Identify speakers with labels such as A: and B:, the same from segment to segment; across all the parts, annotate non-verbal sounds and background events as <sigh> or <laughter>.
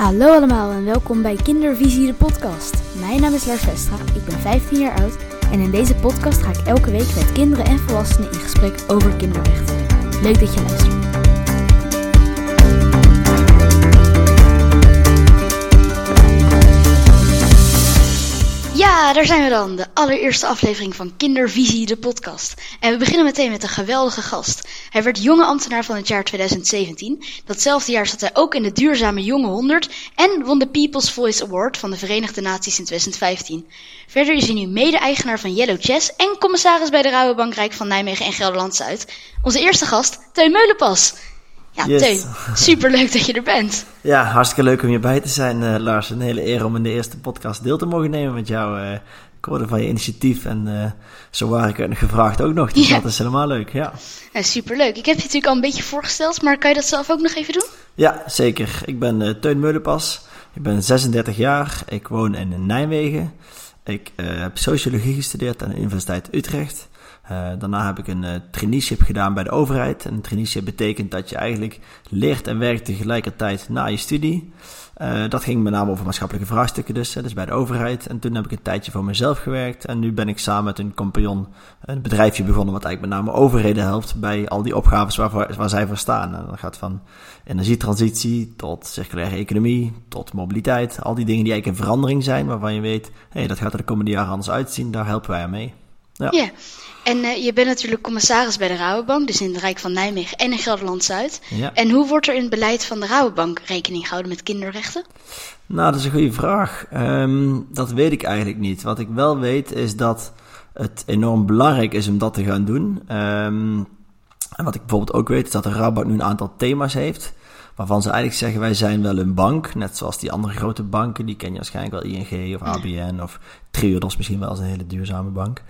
A: Hallo allemaal en welkom bij Kindervisie de podcast. Mijn naam is Lars Vestra, ik ben 15 jaar oud en in deze podcast ga ik elke week met kinderen en volwassenen in gesprek over kinderrechten. Leuk dat je luistert. Daar zijn we dan. De allereerste aflevering van Kindervisie, de podcast. En we beginnen meteen met een geweldige gast. Hij werd jonge ambtenaar van het jaar 2017. Datzelfde jaar zat hij ook in de duurzame Jonge 100 en won de People's Voice Award van de Verenigde Naties in 2015. Verder is hij nu mede-eigenaar van Yellow Chess en commissaris bij de Rabobank Rijk van Nijmegen en Gelderland-Zuid. Onze eerste gast, Teun Meulenpas. Ja,
B: Yes.
A: Teun, superleuk dat je er bent.
B: Ja, hartstikke leuk om hierbij te zijn, eh, Lars. Een hele eer om in de eerste podcast deel te mogen nemen met jou. eh ik hoorde van je initiatief en eh, zo waar ik het gevraagd ook nog. Dus
A: Ja.
B: dat is helemaal leuk, ja.
A: Ja, superleuk. Ik heb je natuurlijk al een beetje voorgesteld, maar kan je dat zelf ook nog even doen?
B: Ja, zeker. Ik ben eh, Teun Meulenpas. Ik ben 36 jaar. Ik woon in Nijmegen. Ik eh, heb sociologie gestudeerd aan de Universiteit Utrecht. Eh, daarna heb ik een eh, traineeship gedaan bij de overheid. En een traineeship betekent dat je eigenlijk leert en werkt tegelijkertijd na je studie. Eh, dat ging met name over maatschappelijke vraagstukken dus, dus bij de overheid. En toen heb ik een tijdje voor mezelf gewerkt. En nu ben ik samen met een compagnon een bedrijfje begonnen... wat eigenlijk met name overheden helpt bij al die opgaves waarvoor, waar zij voor staan. En dat gaat van energietransitie tot circulaire economie, tot mobiliteit. Al die dingen die eigenlijk in verandering zijn, waarvan je weet... hé, dat gaat er de komende jaren anders uitzien, daar helpen wij aan mee. Ja.
A: En eh, je bent natuurlijk commissaris bij de Rabobank, dus in het Rijk van Nijmegen en in Gelderland-Zuid.
B: Ja.
A: En hoe wordt er in het beleid van de Rabobank rekening gehouden met kinderrechten?
B: Nou, dat is een goede vraag. Ehm, dat weet ik eigenlijk niet. Wat ik wel weet is dat het enorm belangrijk is om dat te gaan doen. Ehm, en wat ik bijvoorbeeld ook weet is dat de Rabobank nu een aantal thema's heeft. Waarvan ze eigenlijk zeggen wij zijn wel een bank. Net zoals die andere grote banken. Die ken je waarschijnlijk wel ING of ABN of Triodos misschien wel als een hele duurzame bank.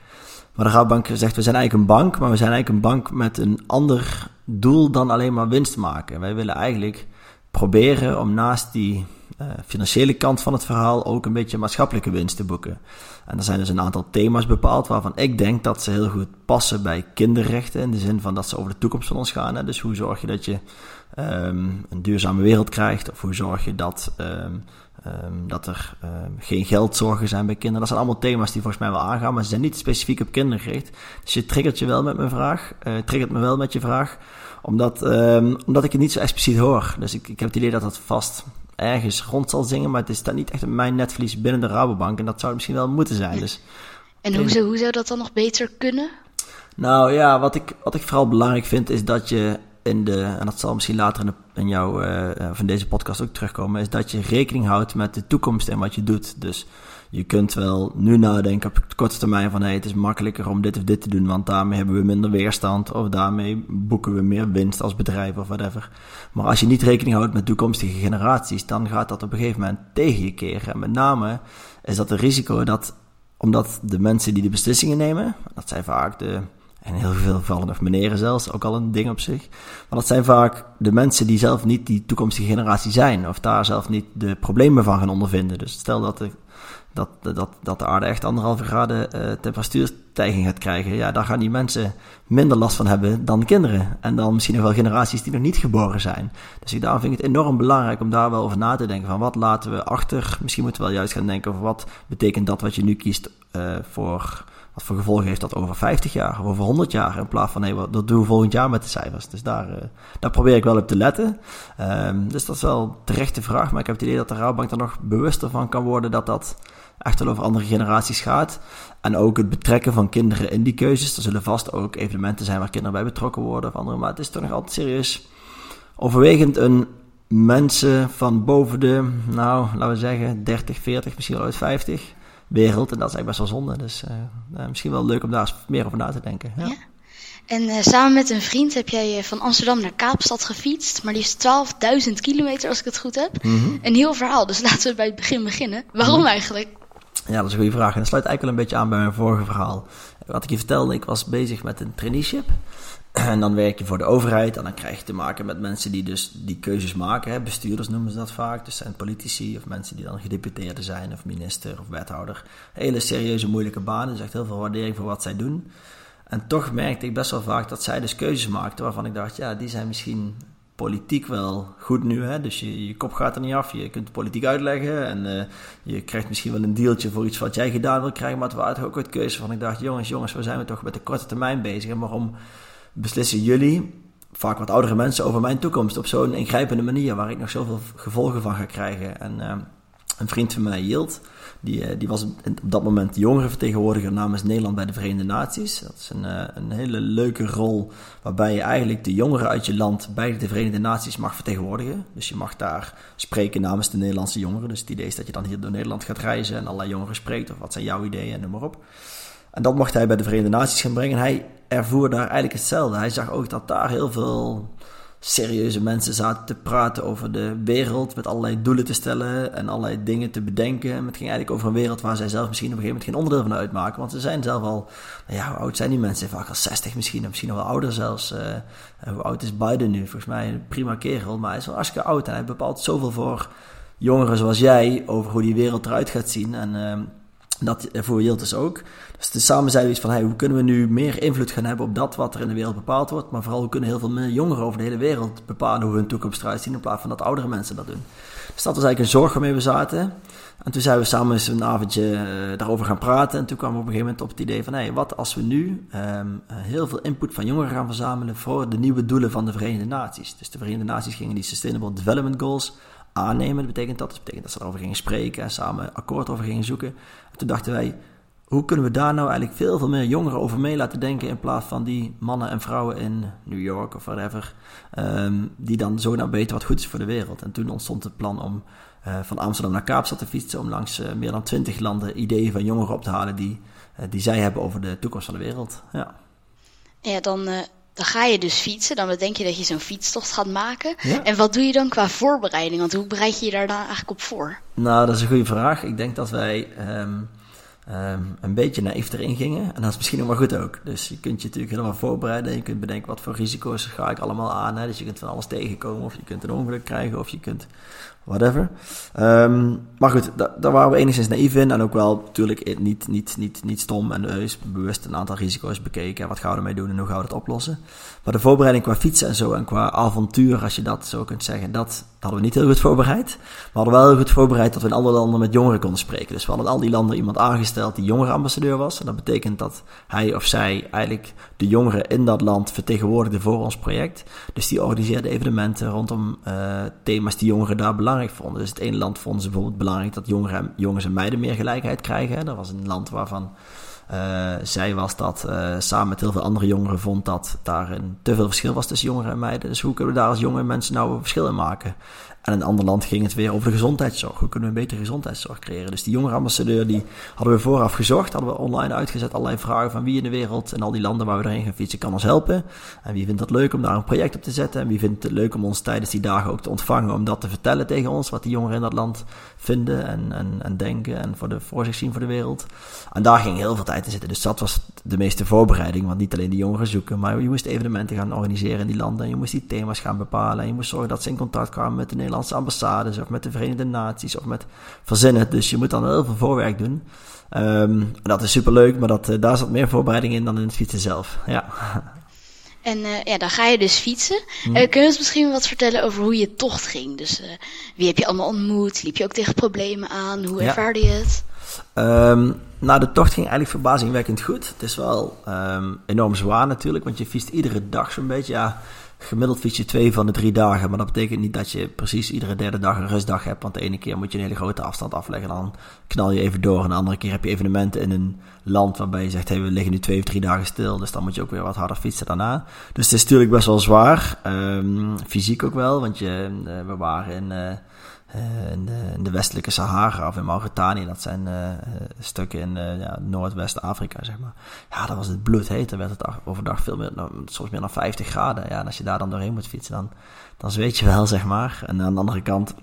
B: Maar de Rabobank zegt we zijn eigenlijk een bank. Maar we zijn eigenlijk een bank met een ander doel dan alleen maar winst maken. Wij willen eigenlijk proberen om naast die eh, financiële kant van het verhaal ook een beetje maatschappelijke winst te boeken. En er zijn dus een aantal thema's bepaald waarvan ik denk dat ze heel goed passen bij kinderrechten. In de zin van dat ze over de toekomst van ons gaan. Hè. Dus hoe zorg je dat je ehm, een duurzame wereld krijgt? Of hoe zorg je dat, ehm, ehm, dat er ehm, geen geldzorgen zijn bij kinderen? Dat zijn allemaal thema's die volgens mij wel aangaan, maar ze zijn niet specifiek op kinderen gericht. Dus je triggert je wel met mijn vraag. eh triggert me wel met je vraag omdat, ehm, omdat ik het niet zo expliciet hoor. Dus ik, ik heb het idee dat dat vast ergens rond zal zingen. Maar het is dan niet echt op mijn netvlies binnen de Rabobank. En dat zou het misschien wel moeten zijn. Dus,
A: En hoe zou, hoe zou dat dan nog beter kunnen?
B: nou ja, wat ik, wat ik vooral belangrijk vind is dat je in de... En dat zal misschien later in, de, in jouw, eh, van deze podcast ook terugkomen. Is dat je rekening houdt met de toekomst en wat je doet. Dus je kunt wel nu nadenken op korte termijn van... Hey, het is makkelijker om dit of dit te doen, want daarmee hebben we minder weerstand. Of daarmee boeken we meer winst als bedrijf of whatever. Maar als je niet rekening houdt met toekomstige generaties... dan gaat dat op een gegeven moment tegen je keren. En met name is dat het risico dat... omdat de mensen die de beslissingen nemen... dat zijn vaak de... In heel veel gevallen nog meneren zelfs, ook al een ding op zich. Maar dat zijn vaak de mensen die zelf niet die toekomstige generatie zijn. Of daar zelf niet de problemen van gaan ondervinden. Dus stel dat de, dat, dat, dat de aarde echt anderhalve graden eh, temperatuurstijging gaat krijgen. Ja, daar gaan die mensen minder last van hebben dan kinderen. En dan misschien nog wel generaties die nog niet geboren zijn. Dus ik, daarom vind ik het enorm belangrijk om daar wel over na te denken. Van wat laten we achter? Misschien moeten we wel juist gaan denken over wat betekent dat wat je nu kiest eh, voor... Wat voor gevolgen heeft dat over 50 jaar of over 100 jaar? In plaats van, nee, wat dat doen we volgend jaar met de cijfers. Dus daar, eh, daar probeer ik wel op te letten. Ehm, dus dat is wel terechte vraag. Maar ik heb het idee dat de Rabobank er nog bewuster van kan worden dat dat echt wel over andere generaties gaat. En ook het betrekken van kinderen in die keuzes. Er zullen vast ook evenementen zijn waar kinderen bij betrokken worden of andere. Maar het is toch nog altijd serieus overwegend een mensen van boven de, nou, laten we zeggen, 30, 40, misschien wel uit 50 wereld. En dat is eigenlijk best wel zonde. Dus eh, nou, misschien wel leuk om daar eens meer over na te denken. Ja.
A: Ja. En eh, samen met een vriend heb jij eh, van Amsterdam naar Kaapstad gefietst. Maar liefst 12.000 kilometer, als ik het goed heb.
B: Mhm.
A: Een heel verhaal, dus <laughs> laten we bij het begin beginnen. Waarom eigenlijk?
B: Ja, dat is een goede vraag. En dat sluit eigenlijk wel een beetje aan bij mijn vorige verhaal. Wat ik je vertelde, ik was bezig met een traineeship. En dan werk je voor de overheid en dan krijg je te maken met mensen die dus die keuzes maken. Hè. Bestuurders noemen ze dat vaak. Dus zijn politici of mensen die dan gedeputeerde zijn of minister of wethouder. Hele serieuze, moeilijke banen. Dus echt heel veel waardering voor wat zij doen. En toch merkte ik best wel vaak dat zij dus keuzes maakten waarvan ik dacht, ja, die zijn misschien politiek wel goed nu. Hè? Dus je, kop gaat er niet af. Je kunt de politiek uitleggen. En uh, je krijgt misschien wel een deeltje voor iets wat jij gedaan wil krijgen. Maar het waren ook uit keuze van. Ik dacht, jongens, jongens, we zijn we toch met de korte termijn bezig. En waarom beslissen jullie, vaak wat oudere mensen, over mijn toekomst op zo'n ingrijpende manier. Waar ik nog zoveel gevolgen van ga krijgen. En uh, een vriend van mij, Yield die, eh, die was op dat moment jongerenvertegenwoordiger namens Nederland bij de Verenigde Naties. Dat is een, eh, een hele leuke rol waarbij je eigenlijk de jongeren uit je land bij de Verenigde Naties mag vertegenwoordigen. Dus je mag daar spreken namens de Nederlandse jongeren. Dus het idee is dat je dan hier door Nederland gaat reizen en allerlei jongeren spreekt. Of wat zijn jouw ideeën en noem maar op. En dat mocht hij bij de Verenigde Naties gaan brengen. En hij ervoer daar eigenlijk hetzelfde. Hij zag ook dat daar heel veel serieuze mensen zaten te praten over de wereld, met allerlei doelen te stellen en allerlei dingen te bedenken. En het ging eigenlijk over een wereld waar zij zelf misschien op een gegeven moment geen onderdeel van uitmaken. Want ze zijn zelf al, nou ja, hoe oud zijn die mensen? Vaak al 60 misschien, misschien nog wel ouder zelfs. Uh, hoe oud is Biden nu? Volgens mij een prima kerel, maar hij is wel hartstikke oud en hij bepaalt zoveel voor jongeren zoals jij over hoe die wereld eruit gaat zien. En uh, dat voor Yildiz ook. Dus de samen zeiden we iets van, hey, hoe kunnen we nu meer invloed gaan hebben op dat wat er in de wereld bepaald wordt. Maar vooral, hoe kunnen heel veel meer jongeren over de hele wereld bepalen hoe hun toekomst eruit zien. In plaats van dat oudere mensen dat doen. Dus dat was eigenlijk een zorg waarmee we zaten. En toen zijn we samen eens een avondje uh, daarover gaan praten. En toen kwamen we op een gegeven moment op het idee van, hey, wat als we nu um, heel veel input van jongeren gaan verzamelen voor de nieuwe doelen van de Verenigde Naties. Dus de Verenigde Naties gingen die Sustainable Development Goals aannemen. Betekent dat. Dat betekent dat ze erover gingen spreken en samen akkoord over gingen zoeken. En toen dachten wij, hoe kunnen we daar nou eigenlijk veel, veel meer jongeren over mee laten denken in plaats van die mannen en vrouwen in New York of whatever, um, die dan zo naar weten wat goed is voor de wereld. En toen ontstond het plan om uh, van Amsterdam naar Kaapstad te fietsen, om langs uh, meer dan twintig landen ideeën van jongeren op te halen die, uh, die zij hebben over de toekomst van de wereld. Ja,
A: ja dan dan ga je dus fietsen. Dan bedenk je dat je zo'n fietstocht gaat maken. Ja. En wat doe je dan qua voorbereiding? Want hoe bereid je je daar dan eigenlijk op voor?
B: Nou, dat is een goede vraag. Ik denk dat wij um, um, een beetje naïef erin gingen. En dat is misschien nog maar goed ook. Dus je kunt je natuurlijk helemaal voorbereiden. Je kunt bedenken wat voor risico's ga ik allemaal aan. Hè? Dus je kunt van alles tegenkomen. Of je kunt een ongeluk krijgen. Of je kunt whatever. Um, maar goed, da daar waren we enigszins naïef in. En ook wel natuurlijk niet, niet, niet, niet stom en heus bewust een aantal risico's bekeken. Wat gaan we ermee doen en hoe gaan we het oplossen. Maar de voorbereiding qua fietsen en zo en qua avontuur, als je dat zo kunt zeggen, dat hadden we niet heel goed voorbereid. We hadden wel heel goed voorbereid dat we in alle landen met jongeren konden spreken. Dus we hadden in al die landen iemand aangesteld die jongerenambassadeur was. En dat betekent dat hij of zij eigenlijk de jongeren in dat land vertegenwoordigde voor ons project. Dus die organiseerde evenementen rondom uh, thema's die jongeren daar belangrijk vonden. Dus het ene land vonden ze bijvoorbeeld belangrijk dat jongeren, jongens en meiden meer gelijkheid krijgen. Dat was een land waarvan uh, zij was dat uh, samen met heel veel andere jongeren vond dat daar een te veel verschil was tussen jongeren en meiden. Dus hoe kunnen we daar als jonge mensen nou een verschil in maken? En in een ander land ging het weer over de gezondheidszorg. Hoe kunnen we een betere gezondheidszorg creëren? Dus die jongerenambassadeur die hadden we vooraf gezocht. Hadden we online uitgezet. Allerlei vragen van wie in de wereld en al die landen waar we erheen gaan fietsen kan ons helpen. En wie vindt het leuk om daar een project op te zetten. En wie vindt het leuk om ons tijdens die dagen ook te ontvangen. Om dat te vertellen tegen ons. Wat die jongeren in dat land vinden en, en, en denken. En voor, de, voor zich zien voor de wereld. En daar ging heel veel tijd in zitten. Dus dat was de meeste voorbereiding. Want niet alleen die jongeren zoeken. Maar je moest evenementen gaan organiseren in die landen. En je moest die thema's gaan bepalen. En je moest zorgen dat ze in contact kwamen met de Nederlandse ambassades of met de Verenigde Naties of met verzinnen. Dus je moet dan heel veel voorwerk doen. Um, dat is superleuk, maar dat, uh, daar zat meer voorbereiding in dan in het fietsen zelf. Ja.
A: En uh, ja, dan ga je dus fietsen. Hmm. Uh, kun je ons misschien wat vertellen over hoe je tocht ging? Dus wie heb je allemaal ontmoet? Liep je ook tegen problemen aan? Hoe ervaarde je het?
B: Um, nou, de tocht ging eigenlijk verbazingwekkend goed. Het is wel um, enorm zwaar natuurlijk, want je fietst iedere dag zo'n beetje. Ja, Gemiddeld fiets je twee van de drie dagen, maar dat betekent niet dat je precies iedere derde dag een rustdag hebt. Want de ene keer moet je een hele grote afstand afleggen, dan knal je even door. En de andere keer heb je evenementen in een land waarbij je zegt, hey, we liggen nu twee of drie dagen stil. Dus dan moet je ook weer wat harder fietsen daarna. Dus het is natuurlijk best wel zwaar. Um, fysiek ook wel, want je, uh, we waren in... In, de, in, de, westelijke Sahara of in Mauritanië. Dat zijn uh, stukken in ja, Noordwest-Afrika, zeg maar. Ja, dat was het bloedheet. Dan werd het overdag veel meer, nou, soms meer dan 50 graden. Ja, en als je daar dan doorheen moet fietsen, dan, dan zweet je wel, <laughs> zeg maar. En aan de andere kant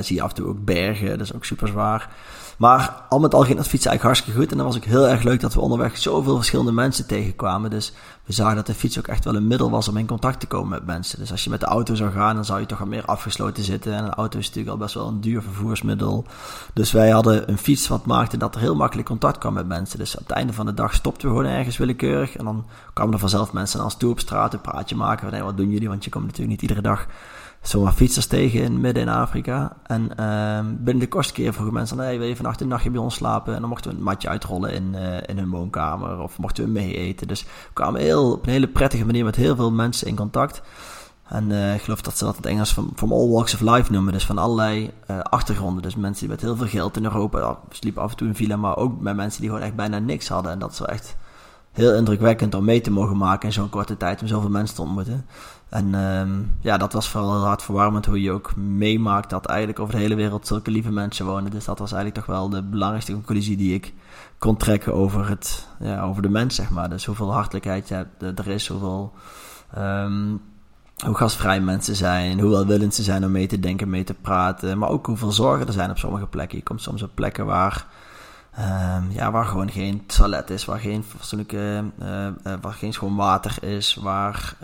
B: zie je af en toe ook bergen, dat is ook super zwaar. Maar al met al ging dat fietsen eigenlijk hartstikke goed. En dan was ook heel erg leuk dat we onderweg zoveel verschillende mensen tegenkwamen. Dus we zagen dat de fiets ook echt wel een middel was om in contact te komen met mensen. Dus als je met de auto zou gaan, dan zou je toch wat meer afgesloten zitten. En een auto is natuurlijk al best wel een duur vervoersmiddel. Dus wij hadden een fiets wat maakte dat er heel makkelijk contact kwam met mensen. Dus op het einde van de dag stopten we gewoon ergens willekeurig. En dan kwamen er vanzelf mensen naar ons toe op straat, een praatje maken. Van, wat doen jullie? Want je komt natuurlijk niet iedere dag zomaar fietsers tegen in midden in Afrika. En uh, binnen de kortste keer vroegen mensen: hey, wil je vannacht een nachtje bij ons slapen? En dan mochten we een matje uitrollen in, uh, in hun woonkamer of mochten we mee eten. Dus we kwamen heel, op een hele prettige manier met heel veel mensen in contact. En uh, ik geloof dat ze dat in het Engels van from all walks of life noemen. Dus van allerlei uh, achtergronden. Dus mensen die met heel veel geld in Europa ja, sliepen af en toe in villa, maar ook met mensen die gewoon echt bijna niks hadden. En dat is echt heel indrukwekkend om mee te mogen maken in zo'n korte tijd om zoveel mensen te ontmoeten. En um, ja, dat was vooral heel hartverwarmend hoe je ook meemaakt dat eigenlijk over de hele wereld zulke lieve mensen wonen. Dus dat was eigenlijk toch wel de belangrijkste conclusie die ik kon trekken over, het, ja, over de mens, zeg maar. Dus hoeveel hartelijkheid je er is, hoeveel... Um, hoe gastvrij mensen zijn, hoe welwillend ze zijn om mee te denken, mee te praten. Maar ook hoeveel zorgen er zijn op sommige plekken. Je komt soms op plekken waar Um, ja, waar gewoon geen toilet is, waar geen fatsoenlijke, uh, uh, waar geen schoon water is, waar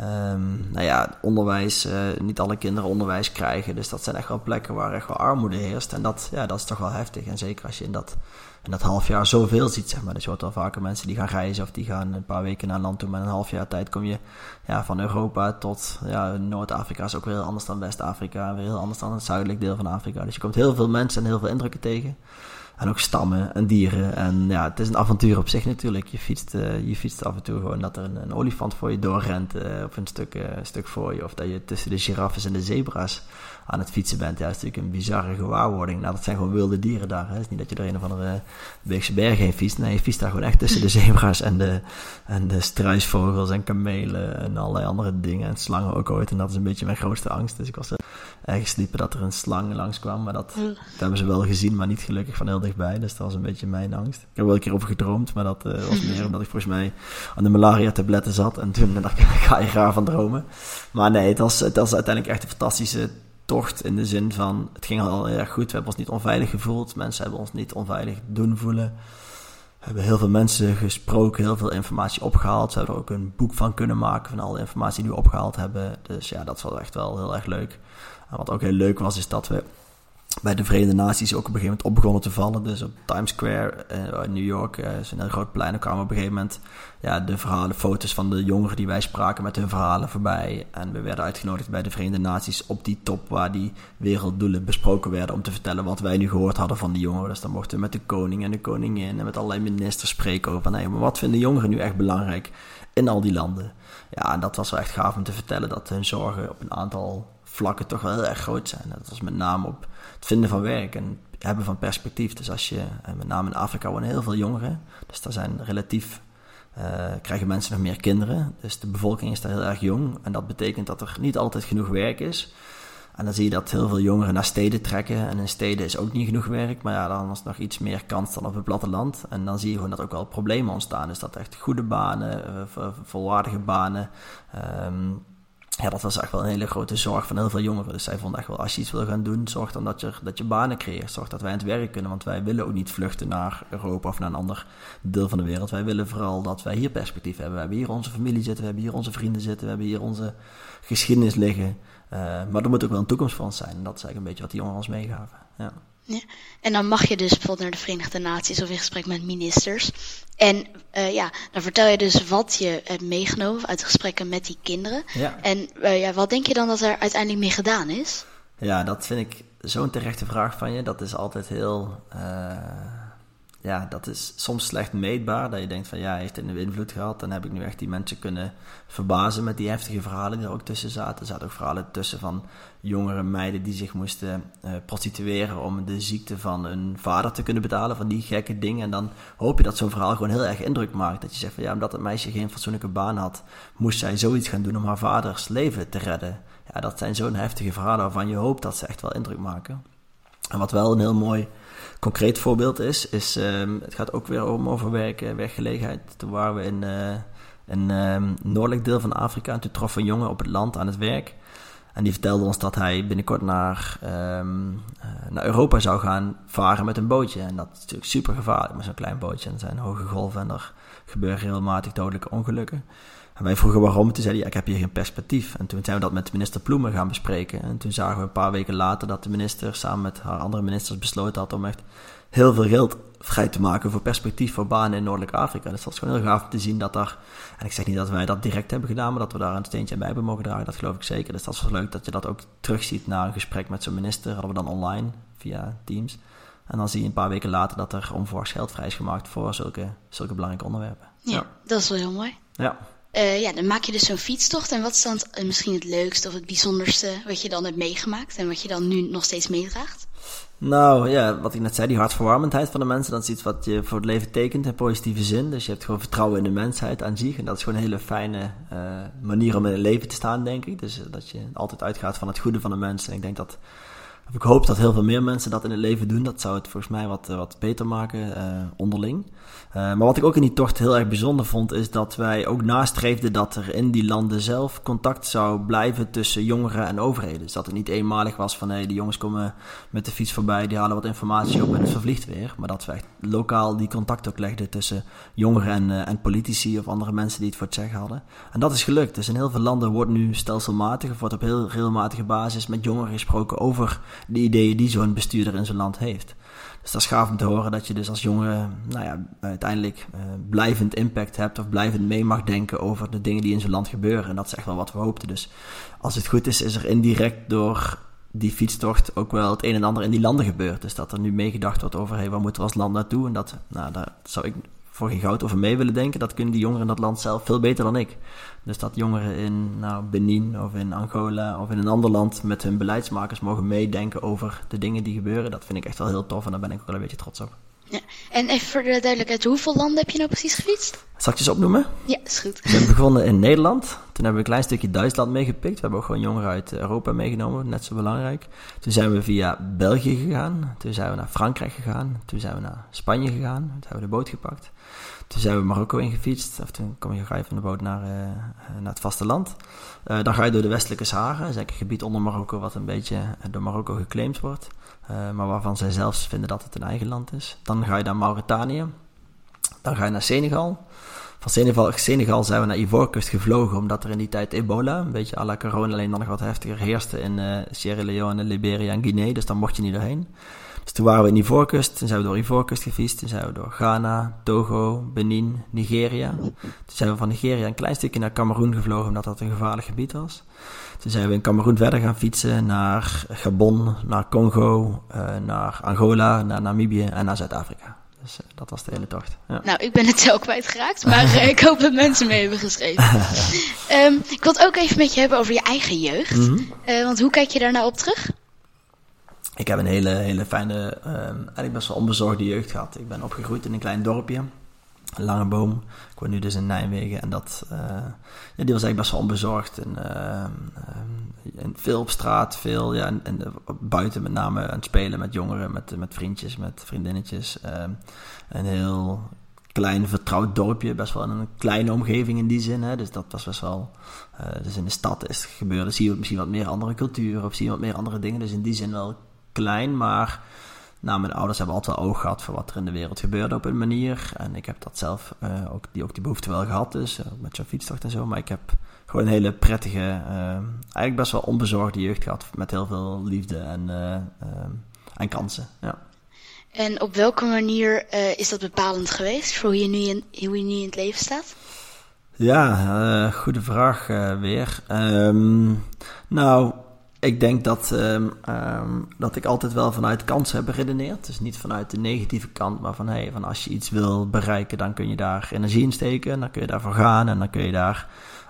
B: um, nou ja, onderwijs, uh, niet alle kinderen onderwijs krijgen. Dus dat zijn echt wel plekken waar echt wel armoede heerst. En dat, ja, dat is toch wel heftig. En zeker als je in dat, in dat half jaar zoveel ziet, zeg maar. Dus je hoort wel vaker mensen die gaan reizen of die gaan een paar weken naar land toe. Met een half jaar tijd kom je ja, van Europa tot ja, Noord-Afrika is ook weer heel anders dan West-Afrika. Weer heel anders dan het zuidelijk deel van Afrika. Dus je komt heel veel mensen en heel veel indrukken tegen. En ook stammen en dieren. En ja, het is een avontuur op zich natuurlijk. Je fietst, uh, je fietst af en toe gewoon dat er een, een olifant voor je doorrent. Uh, of een stuk, uh, stuk voor je. Of dat je tussen de giraffes en de zebra's aan het fietsen bent. Ja, dat is natuurlijk een bizarre gewaarwording. Nou, dat zijn gewoon wilde dieren daar. Hè. Het is niet dat je er een of andere Beekse berg heen fietst. Nee, je fietst daar gewoon echt tussen de <laughs> zebra's en de, en de struisvogels en kamelen en allerlei andere dingen. En slangen ook ooit. En dat is een beetje mijn grootste angst. Dus ik was er ergens sliepen dat er een slang langskwam. Maar dat, dat, hebben ze wel gezien, maar niet gelukkig van heel dichtbij. Dus dat was een beetje mijn angst. Ik heb wel een keer over gedroomd, maar dat uh, was meer omdat ik volgens mij aan de malaria-tabletten zat. En toen dacht ik, <laughs> ga je graag van dromen. Maar nee, het was, het was uiteindelijk echt een fantastische tocht in de zin van, het ging al heel erg goed. We hebben ons niet onveilig gevoeld. Mensen hebben ons niet onveilig doen voelen. We hebben heel veel mensen gesproken, heel veel informatie opgehaald. We hebben er ook een boek van kunnen maken van alle informatie die we opgehaald hebben. Dus ja, dat was echt wel heel erg leuk. En wat ook heel leuk was, is dat we bij de Verenigde Naties ook op een gegeven moment op begonnen te vallen. Dus op Times Square uh, in New York, uh, een heel groot plein. Kwamen op een gegeven moment ja, de verhalen, foto's van de jongeren die wij spraken met hun verhalen voorbij. En we werden uitgenodigd bij de Verenigde Naties op die top waar die werelddoelen besproken werden. Om te vertellen wat wij nu gehoord hadden van die jongeren. Dus dan mochten we met de koning en de koningin en met allerlei ministers spreken over. Maar wat vinden jongeren nu echt belangrijk in al die landen? Ja, en dat was wel echt gaaf om te vertellen dat hun zorgen op een aantal vlakken toch wel heel erg groot zijn. Dat was met name op het vinden van werk en het hebben van perspectief. Dus als je, en met name in Afrika wonen heel veel jongeren, dus daar zijn relatief, uh, krijgen mensen nog meer kinderen. Dus de bevolking is daar heel erg jong en dat betekent dat er niet altijd genoeg werk is. En dan zie je dat heel veel jongeren naar steden trekken. En in steden is ook niet genoeg werk. Maar ja, dan is nog iets meer kans dan op het platteland. En dan zie je gewoon dat ook wel problemen ontstaan. Dus dat echt goede banen, uh, volwaardige banen, um, ja, dat was echt wel een hele grote zorg van heel veel jongeren. Dus zij vonden echt wel, als je iets wil gaan doen, zorg dan dat je, dat je banen creëert. Zorg dat wij aan het werk kunnen, want wij willen ook niet vluchten naar Europa of naar een ander deel van de wereld. Wij willen vooral dat wij hier perspectief hebben. We hebben hier onze familie zitten, we hebben hier onze vrienden zitten, we hebben hier onze geschiedenis liggen. Uh, maar er moet ook wel een toekomst voor ons zijn. En dat is eigenlijk een beetje wat die jongeren ons meegaven. Ja.
A: Ja. En dan mag je dus bijvoorbeeld naar de Verenigde Naties of in gesprek met ministers. En uh, ja, dan vertel je dus wat je hebt meegenomen uit gesprekken met die kinderen.
B: Ja.
A: En uh, ja, wat denk je dan dat er uiteindelijk mee gedaan is?
B: Ja, dat vind ik zo'n terechte vraag van je. Dat is altijd heel. Uh, ja, dat is soms slecht meetbaar. Dat je denkt van ja, heeft het een invloed gehad? Dan heb ik nu echt die mensen kunnen verbazen met die heftige verhalen die er ook tussen zaten. Er zaten ook verhalen tussen van jongere meiden die zich moesten uh, prostitueren om de ziekte van hun vader te kunnen betalen. Van die gekke dingen. En dan hoop je dat zo'n verhaal gewoon heel erg indruk maakt. Dat je zegt van ja, omdat het meisje geen fatsoenlijke baan had, moest zij zoiets gaan doen om haar vaders leven te redden. Ja, dat zijn zo'n heftige verhalen waarvan je hoopt dat ze echt wel indruk maken. En wat wel een heel mooi concreet voorbeeld is, is um, het gaat ook weer om over werk, werkgelegenheid. Toen waren we in een um, noordelijk deel van Afrika en toen trof een jongen op het land aan het werk. En die vertelde ons dat hij binnenkort naar, ehm, naar Europa zou gaan varen met een bootje. En dat is natuurlijk super gevaarlijk met zo'n klein bootje. En er zijn hoge golven en er gebeuren regelmatig dodelijke ongelukken. En wij vroegen waarom. Toen zei hij, ik heb hier geen perspectief. En toen zijn we dat met minister Ploemen gaan bespreken. En toen zagen we een paar weken later dat de minister samen met haar andere ministers besloten had om echt heel veel geld vrij te maken voor perspectief voor banen in Noordelijk Afrika. Dus dat is gewoon heel gaaf te zien dat daar, en ik zeg niet dat wij dat direct hebben gedaan, maar dat we daar een steentje bij hebben mogen dragen, dat geloof ik zeker. Dus dat is wel leuk dat je dat ook terugziet na een gesprek met zo'n minister, hadden we dan online via Teams. En dan zie je een paar weken later dat er onverwachts geld vrij is gemaakt voor zulke, zulke belangrijke onderwerpen.
A: Ja, ja. dat is wel heel mooi.
B: Ja.
A: Uh, ja, dan maak je dus zo'n fietstocht. En wat is dan het, misschien het leukste of het bijzonderste wat je dan hebt meegemaakt en wat je dan nu nog steeds meedraagt?
B: Nou ja, wat ik net zei, die hartverwarmendheid van de mensen, dat is iets wat je voor het leven tekent in positieve zin. Dus je hebt gewoon vertrouwen in de mensheid aan zich. En dat is gewoon een hele fijne uh, manier om in het leven te staan, denk ik. Dus dat je altijd uitgaat van het goede van de mensen. En ik denk dat ik hoop dat heel veel meer mensen dat in het leven doen. Dat zou het volgens mij wat, wat beter maken uh, onderling. Uh, maar wat ik ook in die tocht heel erg bijzonder vond, is dat wij ook nastreefden dat er in die landen zelf contact zou blijven tussen jongeren en overheden. Dus dat het niet eenmalig was van hé, hey, die jongens komen met de fiets voorbij, die halen wat informatie op en het vervliegt weer. Maar dat we echt lokaal die contact ook legden tussen jongeren en, en politici of andere mensen die het voor het zeggen hadden. En dat is gelukt. Dus in heel veel landen wordt nu stelselmatig of wordt op heel regelmatige basis met jongeren gesproken over de ideeën die zo'n bestuurder in zo'n land heeft. Dus dat is gaaf om te horen dat je dus als jongen nou ja, uiteindelijk uh, blijvend impact hebt of blijvend mee mag denken over de dingen die in zo'n land gebeuren. En dat is echt wel wat we hoopten. Dus als het goed is, is er indirect door die fietstocht ook wel het een en ander in die landen gebeurd. Dus dat er nu meegedacht wordt over, hey, waar moeten we als land naartoe? En dat, nou, daar zou ik voor geen goud over mee willen denken. Dat kunnen die jongeren in dat land zelf veel beter dan ik. Dus dat jongeren in nou, Benin of in Angola of in een ander land met hun beleidsmakers mogen meedenken over de dingen die gebeuren, dat vind ik echt wel heel tof en daar ben ik ook wel een beetje trots op.
A: Ja. En even voor de duidelijkheid, hoeveel landen heb je nou precies gefietst?
B: Zal ik je eens opnoemen?
A: Ja, is goed.
B: We zijn begonnen in Nederland. Toen hebben we een klein stukje Duitsland meegepikt. We hebben ook gewoon jongeren uit Europa meegenomen, net zo belangrijk. Toen zijn we via België gegaan. Toen zijn we naar Frankrijk gegaan. Toen zijn we naar Spanje gegaan. Toen hebben we de boot gepakt. Toen zijn we Marokko ingefietst. Of toen kom je, ga je van de boot naar, uh, naar het vasteland. Uh, dan ga je door de westelijke Sahara. Dat is een gebied onder Marokko wat een beetje door Marokko geclaimd wordt. Uh, maar waarvan zij zelfs vinden dat het een eigen land is. Dan ga je naar Mauritanië. Dan ga je naar Senegal. Van Senegal, Senegal zijn we naar Ivoorkust gevlogen, omdat er in die tijd ebola, een beetje à la corona, alleen dan nog wat heftiger heerste in uh, Sierra Leone, Liberia en Guinea. Dus dan mocht je niet doorheen. Dus toen waren we in Ivoorkust, toen zijn we door Ivoorkust gefietst, toen zijn we door Ghana, Togo, Benin, Nigeria. Toen zijn we van Nigeria een klein stukje naar Cameroen gevlogen, omdat dat een gevaarlijk gebied was. Toen zijn we in Cameroen verder gaan fietsen naar Gabon, naar Congo, uh, naar Angola, naar Namibië en naar Zuid-Afrika. Dus uh, dat was de hele tocht. Ja.
A: Nou, ik ben het tel kwijtgeraakt, maar uh, ik hoop dat mensen mee hebben geschreven. um, <laughs> ik wil het ook even met je hebben over je eigen jeugd. Mm -hmm. want hoe kijk je daar nou op terug?
B: Ik heb een hele, hele fijne, um, eigenlijk best wel onbezorgde jeugd gehad. Ik ben opgegroeid in een klein dorpje, Lange Boom. Ik woon nu dus in Nijmegen en dat, uh, ja, die was eigenlijk best wel onbezorgd. En, uh, en veel op straat, veel ja, en, en, buiten met name aan het spelen met jongeren, met, met vriendjes, met vriendinnetjes. een heel klein vertrouwd dorpje, best wel in een kleine omgeving in die zin. Hè? Dus dat was best wel. Uh, dus in de stad is het gebeurd. Zie je misschien wat meer andere culturen of zie je wat meer andere dingen. Dus in die zin wel klein, maar nou, mijn ouders hebben altijd wel oog gehad voor wat er in de wereld gebeurde op een manier. En ik heb dat zelf uh, ook, die, ook die behoefte wel gehad, dus uh, met zo'n fietstocht en zo. Maar ik heb gewoon een hele prettige, uh, eigenlijk best wel onbezorgde jeugd gehad. Met heel veel liefde en, en kansen. Ja.
A: En op welke manier is dat bepalend geweest voor hoe je nu in, hoe je nu in het leven staat?
B: Ja, goede vraag weer. Um, nou, ik denk dat, um, um, dat ik altijd wel vanuit kansen heb beredeneerd. Dus niet vanuit de negatieve kant, maar van, hey, van als je iets wil bereiken, dan kun je daar energie in steken. Dan kun je daarvoor gaan en dan kun je daar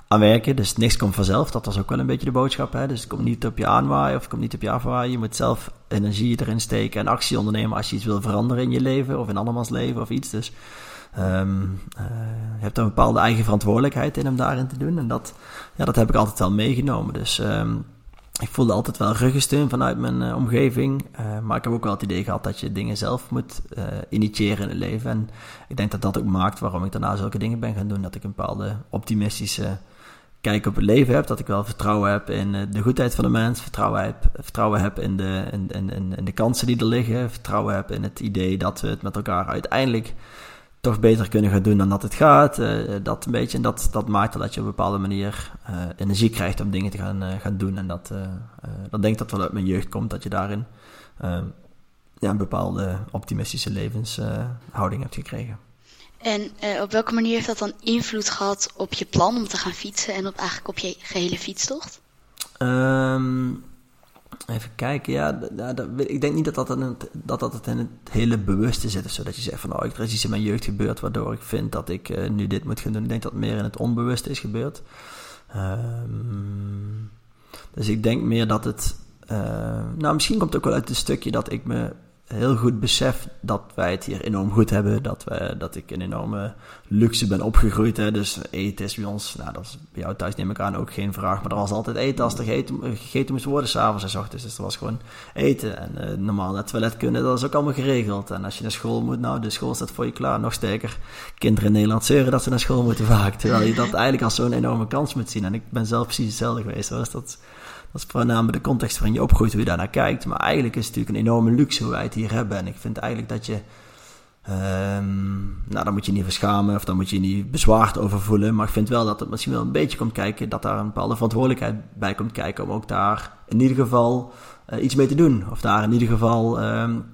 B: aan werken. Dus niks komt vanzelf. Dat was ook wel een beetje de boodschap. Hè? Dus het komt niet op je aanwaaien of het komt niet op je afwaaien. Je moet zelf energie erin steken en actie ondernemen als je iets wil veranderen in je leven of in andermans leven of iets. Dus um, uh, je hebt een bepaalde eigen verantwoordelijkheid in om daarin te doen. En dat, ja, dat heb ik altijd wel meegenomen. Dus ik voelde altijd wel ruggensteun vanuit mijn uh, omgeving. Uh, maar ik heb ook wel het idee gehad dat je dingen zelf moet uh, initiëren in het leven. En ik denk dat dat ook maakt waarom ik daarna zulke dingen ben gaan doen. Dat ik een bepaalde optimistische kijk op het leven heb. Dat ik wel vertrouwen heb in de goedheid van de mens. Vertrouwen heb, vertrouwen heb in, de, in, in, in de kansen die er liggen. Vertrouwen heb in het idee dat we het met elkaar uiteindelijk toch beter kunnen gaan doen dan dat het gaat. Uh, dat een beetje, en dat, dat maakt dat je op een bepaalde manier uh, energie krijgt om dingen te gaan, uh, gaan doen. En dat, dan denk ik dat wel uit mijn jeugd komt, dat je daarin ja, een bepaalde optimistische levenshouding hebt gekregen.
A: En op welke manier heeft dat dan invloed gehad op je plan om te gaan fietsen en op eigenlijk op je gehele fietstocht?
B: Um, Even kijken, ja, ik denk niet dat dat, het, dat dat het in het hele bewuste zit. Zodat je zegt van, oh, er is iets in mijn jeugd gebeurd waardoor ik vind dat ik uh, nu dit moet gaan doen. Ik denk dat het meer in het onbewuste is gebeurd. Um, dus ik denk meer dat het, uh, nou misschien komt het ook wel uit een stukje dat ik me heel goed besef dat wij het hier enorm goed hebben. Dat, we, dat ik in enorme luxe ben opgegroeid. Hè. Dus eten is bij ons, nou dat is bij jou thuis neem ik aan ook geen vraag. Maar er was altijd eten als er gegeten, gegeten moest worden, s'avonds en ochtends. Dus er was gewoon eten. En uh, normaal naar toilet kunnen, dat is ook allemaal geregeld. En als je naar school moet, nou de school staat voor je klaar. Nog sterker, kinderen in Nederland zeuren dat ze naar school moeten vaak. Terwijl je dat eigenlijk als zo'n enorme kans moet zien. En ik ben zelf precies hetzelfde geweest. Dus dat dat is voornamelijk de context waarin je opgroeit, hoe je daarnaar kijkt. Maar eigenlijk is het natuurlijk een enorme luxe hoe wij het hier hebben. En ik vind eigenlijk dat je. Um, nou, dan moet je niet verschamen of dan moet je niet bezwaard over voelen. Maar ik vind wel dat het misschien wel een beetje komt kijken, dat daar een bepaalde verantwoordelijkheid bij komt kijken. Om ook daar in ieder geval uh, iets mee te doen. Of daar in ieder geval um,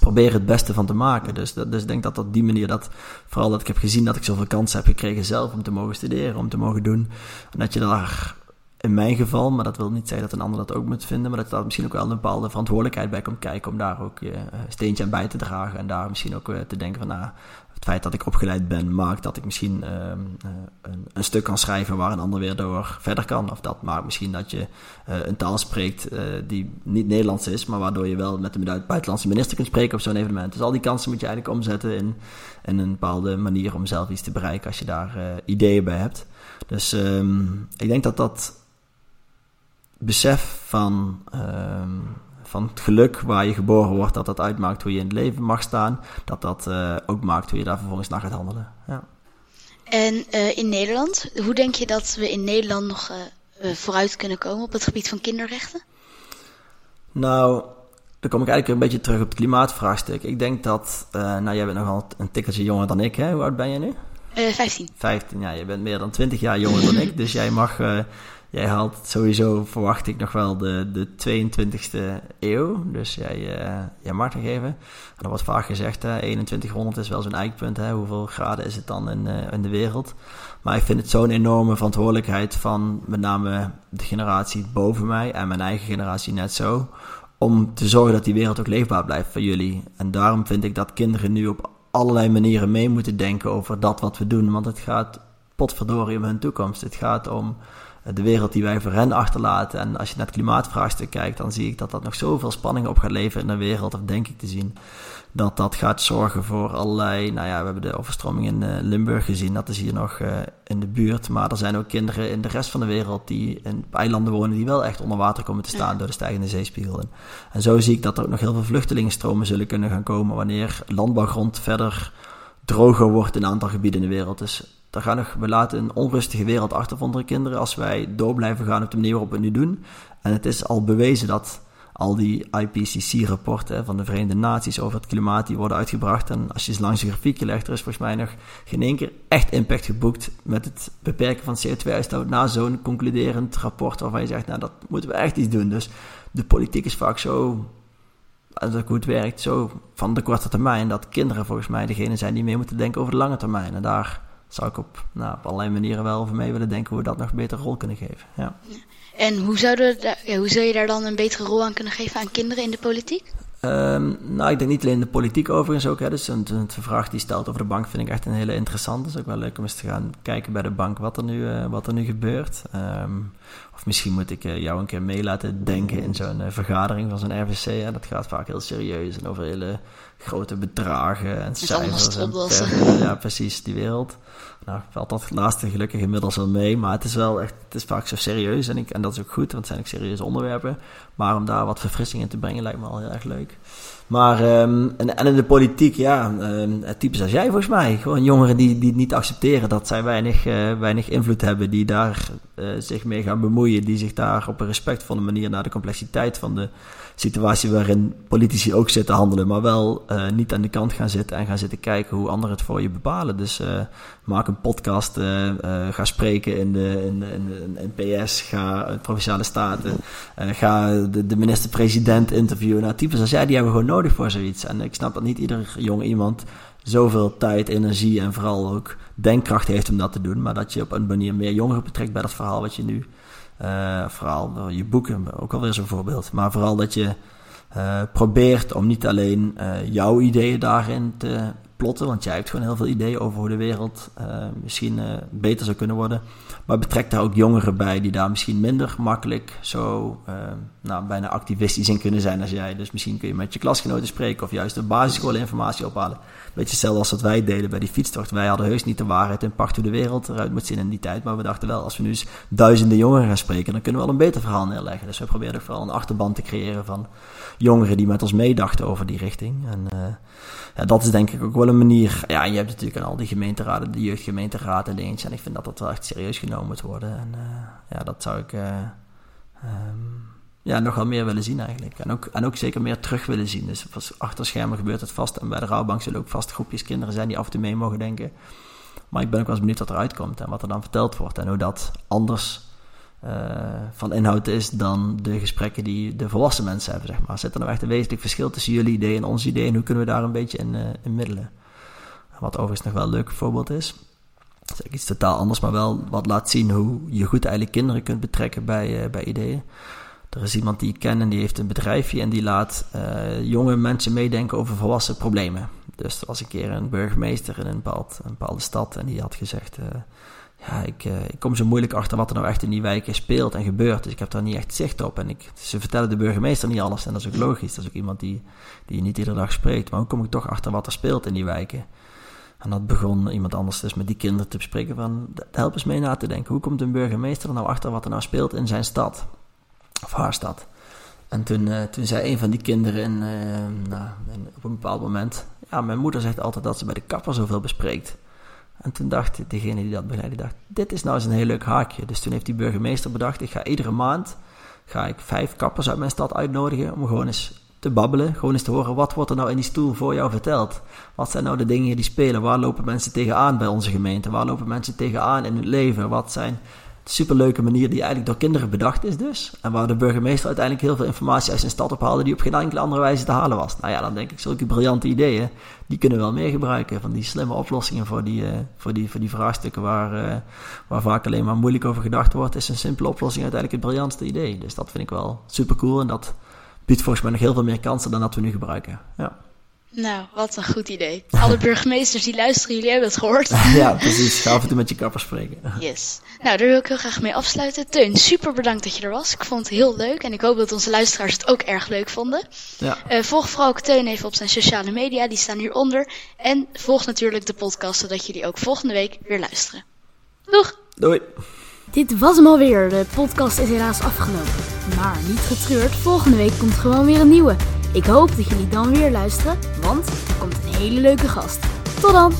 B: proberen het beste van te maken. Dus, dat, dus ik denk dat op die manier, dat, vooral dat ik heb gezien dat ik zoveel kansen heb gekregen zelf om te mogen studeren, om te mogen doen. En dat je daar in mijn geval, maar dat wil niet zeggen dat een ander dat ook moet vinden, maar dat daar misschien ook wel een bepaalde verantwoordelijkheid bij komt kijken om daar ook je uh, steentje aan bij te dragen en daar misschien ook uh, te denken van, nou, het feit dat ik opgeleid ben maakt dat ik misschien uh, een, een, stuk kan schrijven waar een ander weer door verder kan. Of dat maakt misschien dat je een taal spreekt die niet Nederlands is, maar waardoor je wel met een buitenlandse minister kunt spreken op zo'n evenement. Dus al die kansen moet je eigenlijk omzetten in, in een bepaalde manier om zelf iets te bereiken als je daar ideeën bij hebt. Dus um, ik denk dat dat besef van, um, van het geluk waar je geboren wordt, dat dat uitmaakt hoe je in het leven mag staan, dat dat uh, ook maakt hoe je daar vervolgens naar gaat handelen. Ja.
A: En uh, in Nederland, hoe denk je dat we in Nederland nog uh, vooruit kunnen komen op het gebied van kinderrechten?
B: Nou, dan kom ik eigenlijk een beetje terug op het klimaatvraagstuk. Ik denk dat, nou jij bent nogal een tikkeltje jonger dan ik, hè? Hoe oud ben je nu?
A: Uh, 15.
B: 15, ja, je bent meer dan 20 jaar jonger dan ik. Dus jij mag, jij haalt sowieso, verwacht ik nog wel, de, de 22e eeuw. Dus jij, uh, jij mag nog even. En wordt vaak gezegd, hè, 2100 is wel zo'n eikpunt. Hè, hoeveel graden is het dan in, uh, in de wereld? Maar ik vind het zo'n enorme verantwoordelijkheid van met name de generatie boven mij en mijn eigen generatie net zo. Om te zorgen dat die wereld ook leefbaar blijft voor jullie. En daarom vind ik dat kinderen nu op allerlei manieren mee moeten denken over dat wat we doen. Want het gaat potverdorie om hun toekomst. Het gaat om de wereld die wij voor hen achterlaten. En als je naar het klimaatvraagstuk kijkt, dan zie ik dat dat nog zoveel spanning op gaat leveren in de wereld, of denk ik te zien. Dat dat gaat zorgen voor allerlei. Nou ja, we hebben de overstroming in uh, Limburg gezien, dat is hier nog uh, in de buurt. Maar er zijn ook kinderen in de rest van de wereld die in eilanden wonen, die wel echt onder water komen te staan door de stijgende zeespiegel. En, en zo zie ik dat er ook nog heel veel vluchtelingenstromen zullen kunnen gaan komen wanneer landbouwgrond verder droger wordt in een aantal gebieden in de wereld. Dus gaan we laten een onrustige wereld achter voor onze kinderen als wij door blijven gaan op de manier waarop we het nu doen. En het is al bewezen dat al die IPCC-rapporten van de Verenigde Naties over het klimaat die worden uitgebracht. En als je eens langs de grafiekje legt, er is volgens mij nog geen één keer echt impact geboekt met het beperken van CO2-uitstoot na zo'n concluderend rapport waarvan je zegt, nou dat moeten we echt iets doen. Dus de politiek is vaak zo, als het goed werkt, zo van de korte termijn, dat kinderen volgens mij degene zijn die mee moeten denken over de lange termijn. En daar zou ik op, nou, op allerlei manieren wel over mee willen denken hoe we dat nog beter rol kunnen geven. Ja.
A: En hoe, zouden ja, hoe zou je daar dan een betere rol aan kunnen geven aan kinderen in de politiek?
B: Um, nou, ik denk niet alleen de politiek overigens ook. Hè. Dus een, een vraag die stelt over de bank vind ik echt een hele interessante. Het is ook wel leuk om eens te gaan kijken bij de bank wat er nu, uh, wat er nu gebeurt. Um, of misschien moet ik uh, jou een keer mee laten denken in zo'n uh, vergadering van zo'n RVC. Hè. Dat gaat vaak heel serieus en over hele grote bedragen en cijfers. En ja, precies, die wereld. Nou, valt dat laatste gelukkig inmiddels wel mee. Maar het is wel echt, het is vaak zo serieus. En, ik, en dat is ook goed, want het zijn ook serieuze onderwerpen. Maar om daar wat verfrissing in te brengen lijkt me al heel erg leuk. Maar, ehm, en, en, in de politiek, ja, um, types als jij volgens mij. Gewoon jongeren die, die niet accepteren dat zij weinig, uh, weinig invloed hebben, die daar uh, zich mee gaan bemoeien, die zich daar op een respectvolle manier naar de complexiteit van de situatie waarin politici ook zitten handelen, maar wel uh, niet aan de kant gaan zitten en gaan zitten kijken hoe anderen het voor je bepalen. Dus maak een podcast, ga spreken in de, in, PS, ga provinciale staten, ga de, de minister-president interviewen. Nou, types als jij, die hebben gewoon voor zoiets. En ik snap dat niet ieder jong iemand zoveel tijd, energie en vooral ook denkkracht heeft om dat te doen, maar dat je op een manier meer jongeren betrekt bij dat verhaal wat je nu uh, vooral je boeken, ook alweer zo'n voorbeeld. Maar vooral dat je uh, probeert om niet alleen uh, jouw ideeën daarin te plotten, want jij hebt gewoon heel veel ideeën over hoe de wereld misschien beter zou kunnen worden. Maar betrek daar ook jongeren bij die daar misschien minder makkelijk zo nou, bijna activistisch in kunnen zijn als jij. Dus misschien kun je met je klasgenoten spreken of juist de basisschoolinformatie ophalen. Beetje hetzelfde als wat wij deden bij die fietstocht. Wij hadden heus niet de waarheid in pacht hoe de wereld eruit moet zien in die tijd. Maar we dachten wel, als we nu eens duizenden jongeren gaan spreken, dan kunnen we wel een beter verhaal neerleggen. Dus we probeerden vooral een achterban te creëren van jongeren die met ons meedachten over die richting. En uh, ja, dat is denk ik ook wel een manier. Ja, je hebt natuurlijk al die gemeenteraden, de jeugdgemeenteraad en dingetjes. En ik vind dat dat wel echt serieus genomen moet worden. En uh, ja, dat zou ik. Um, ja, nog wel meer willen zien eigenlijk. En ook, en ook zeker meer terug willen zien. Dus achter schermen gebeurt het vast. En bij de rouwbank zullen ook vast groepjes kinderen zijn die af en toe mee mogen denken. Maar ik ben ook wel eens benieuwd wat eruit komt en wat er dan verteld wordt. En hoe dat anders van inhoud is dan de gesprekken die de volwassen mensen hebben, zeg maar. Zit er nou echt een wezenlijk verschil tussen jullie ideeën en onze ideeën? En hoe kunnen we daar een beetje in, uh, in middelen? Wat overigens nog wel een leuk voorbeeld is. Dat is iets totaal anders, maar wel wat laat zien hoe je goed eigenlijk kinderen kunt betrekken bij, uh, bij ideeën. Er is iemand die ik ken en die heeft een bedrijfje en die laat jonge mensen meedenken over volwassen problemen. Dus er was een keer een burgemeester in een, een bepaalde stad en die had gezegd: Ja, ik, uh, ik, kom zo moeilijk achter wat er nou echt in die wijken speelt en gebeurt. Dus ik heb daar niet echt zicht op. En ik, ze vertellen de burgemeester niet alles en dat is ook logisch. Dat is ook iemand die, die je niet iedere dag spreekt. Maar hoe kom ik toch achter wat er speelt in die wijken? En dat begon iemand anders dus met die kinderen te bespreken van, help eens mee na te denken. Hoe komt een burgemeester er nou achter wat er nou speelt in zijn stad? of haar stad. En toen, uh, toen zei een van die kinderen in, uh, nou, op een bepaald moment: Ja, mijn moeder zegt altijd dat ze bij de kapper zoveel bespreekt. En toen dacht degene die dat begeleidde: dacht, Dit is nou eens een heel leuk haakje. Dus toen heeft die burgemeester bedacht: Ik ga iedere maand ga ik vijf kappers uit mijn stad uitnodigen om gewoon eens te babbelen. Gewoon eens te horen wat wordt er nou in die stoel voor jou verteld. Wat zijn nou de dingen die spelen? Waar lopen mensen tegenaan bij onze gemeente? Waar lopen mensen tegenaan in het leven? Wat zijn superleuke manier die eigenlijk door kinderen bedacht is dus. En waar de burgemeester uiteindelijk heel veel informatie uit zijn stad ophaalde die op geen enkele andere wijze te halen was. Nou ja, dan denk ik, zulke briljante ideeën, die kunnen we wel meer gebruiken. Van die slimme oplossingen voor die, uh, voor die, voor die vraagstukken waar, uh, waar vaak alleen maar moeilijk over gedacht wordt, is een simpele oplossing uiteindelijk het briljantste idee. Dus dat vind ik wel super cool en dat biedt volgens mij nog heel veel meer kansen dan dat we nu gebruiken. Ja.
A: Nou, wat een goed idee. Alle burgemeesters die luisteren, jullie hebben het gehoord. <laughs>
B: Ja, precies. Ga af en toe met je kapper spreken. <laughs>
A: Yes. Nou, daar wil ik heel graag mee afsluiten. Teun, super bedankt dat je er was. Ik vond het heel leuk en ik hoop dat onze luisteraars het ook erg leuk vonden.
B: Ja.
A: Uh, volg vooral ook Teun even op zijn sociale media, die staan hieronder. En volg natuurlijk de podcast, zodat jullie ook volgende week weer luisteren. Doeg!
B: Doei!
A: Dit was hem alweer. De podcast is helaas afgelopen. Maar niet getreurd, volgende week komt gewoon weer een nieuwe. Ik hoop dat jullie dan weer luisteren, want er komt een hele leuke gast. Tot dan!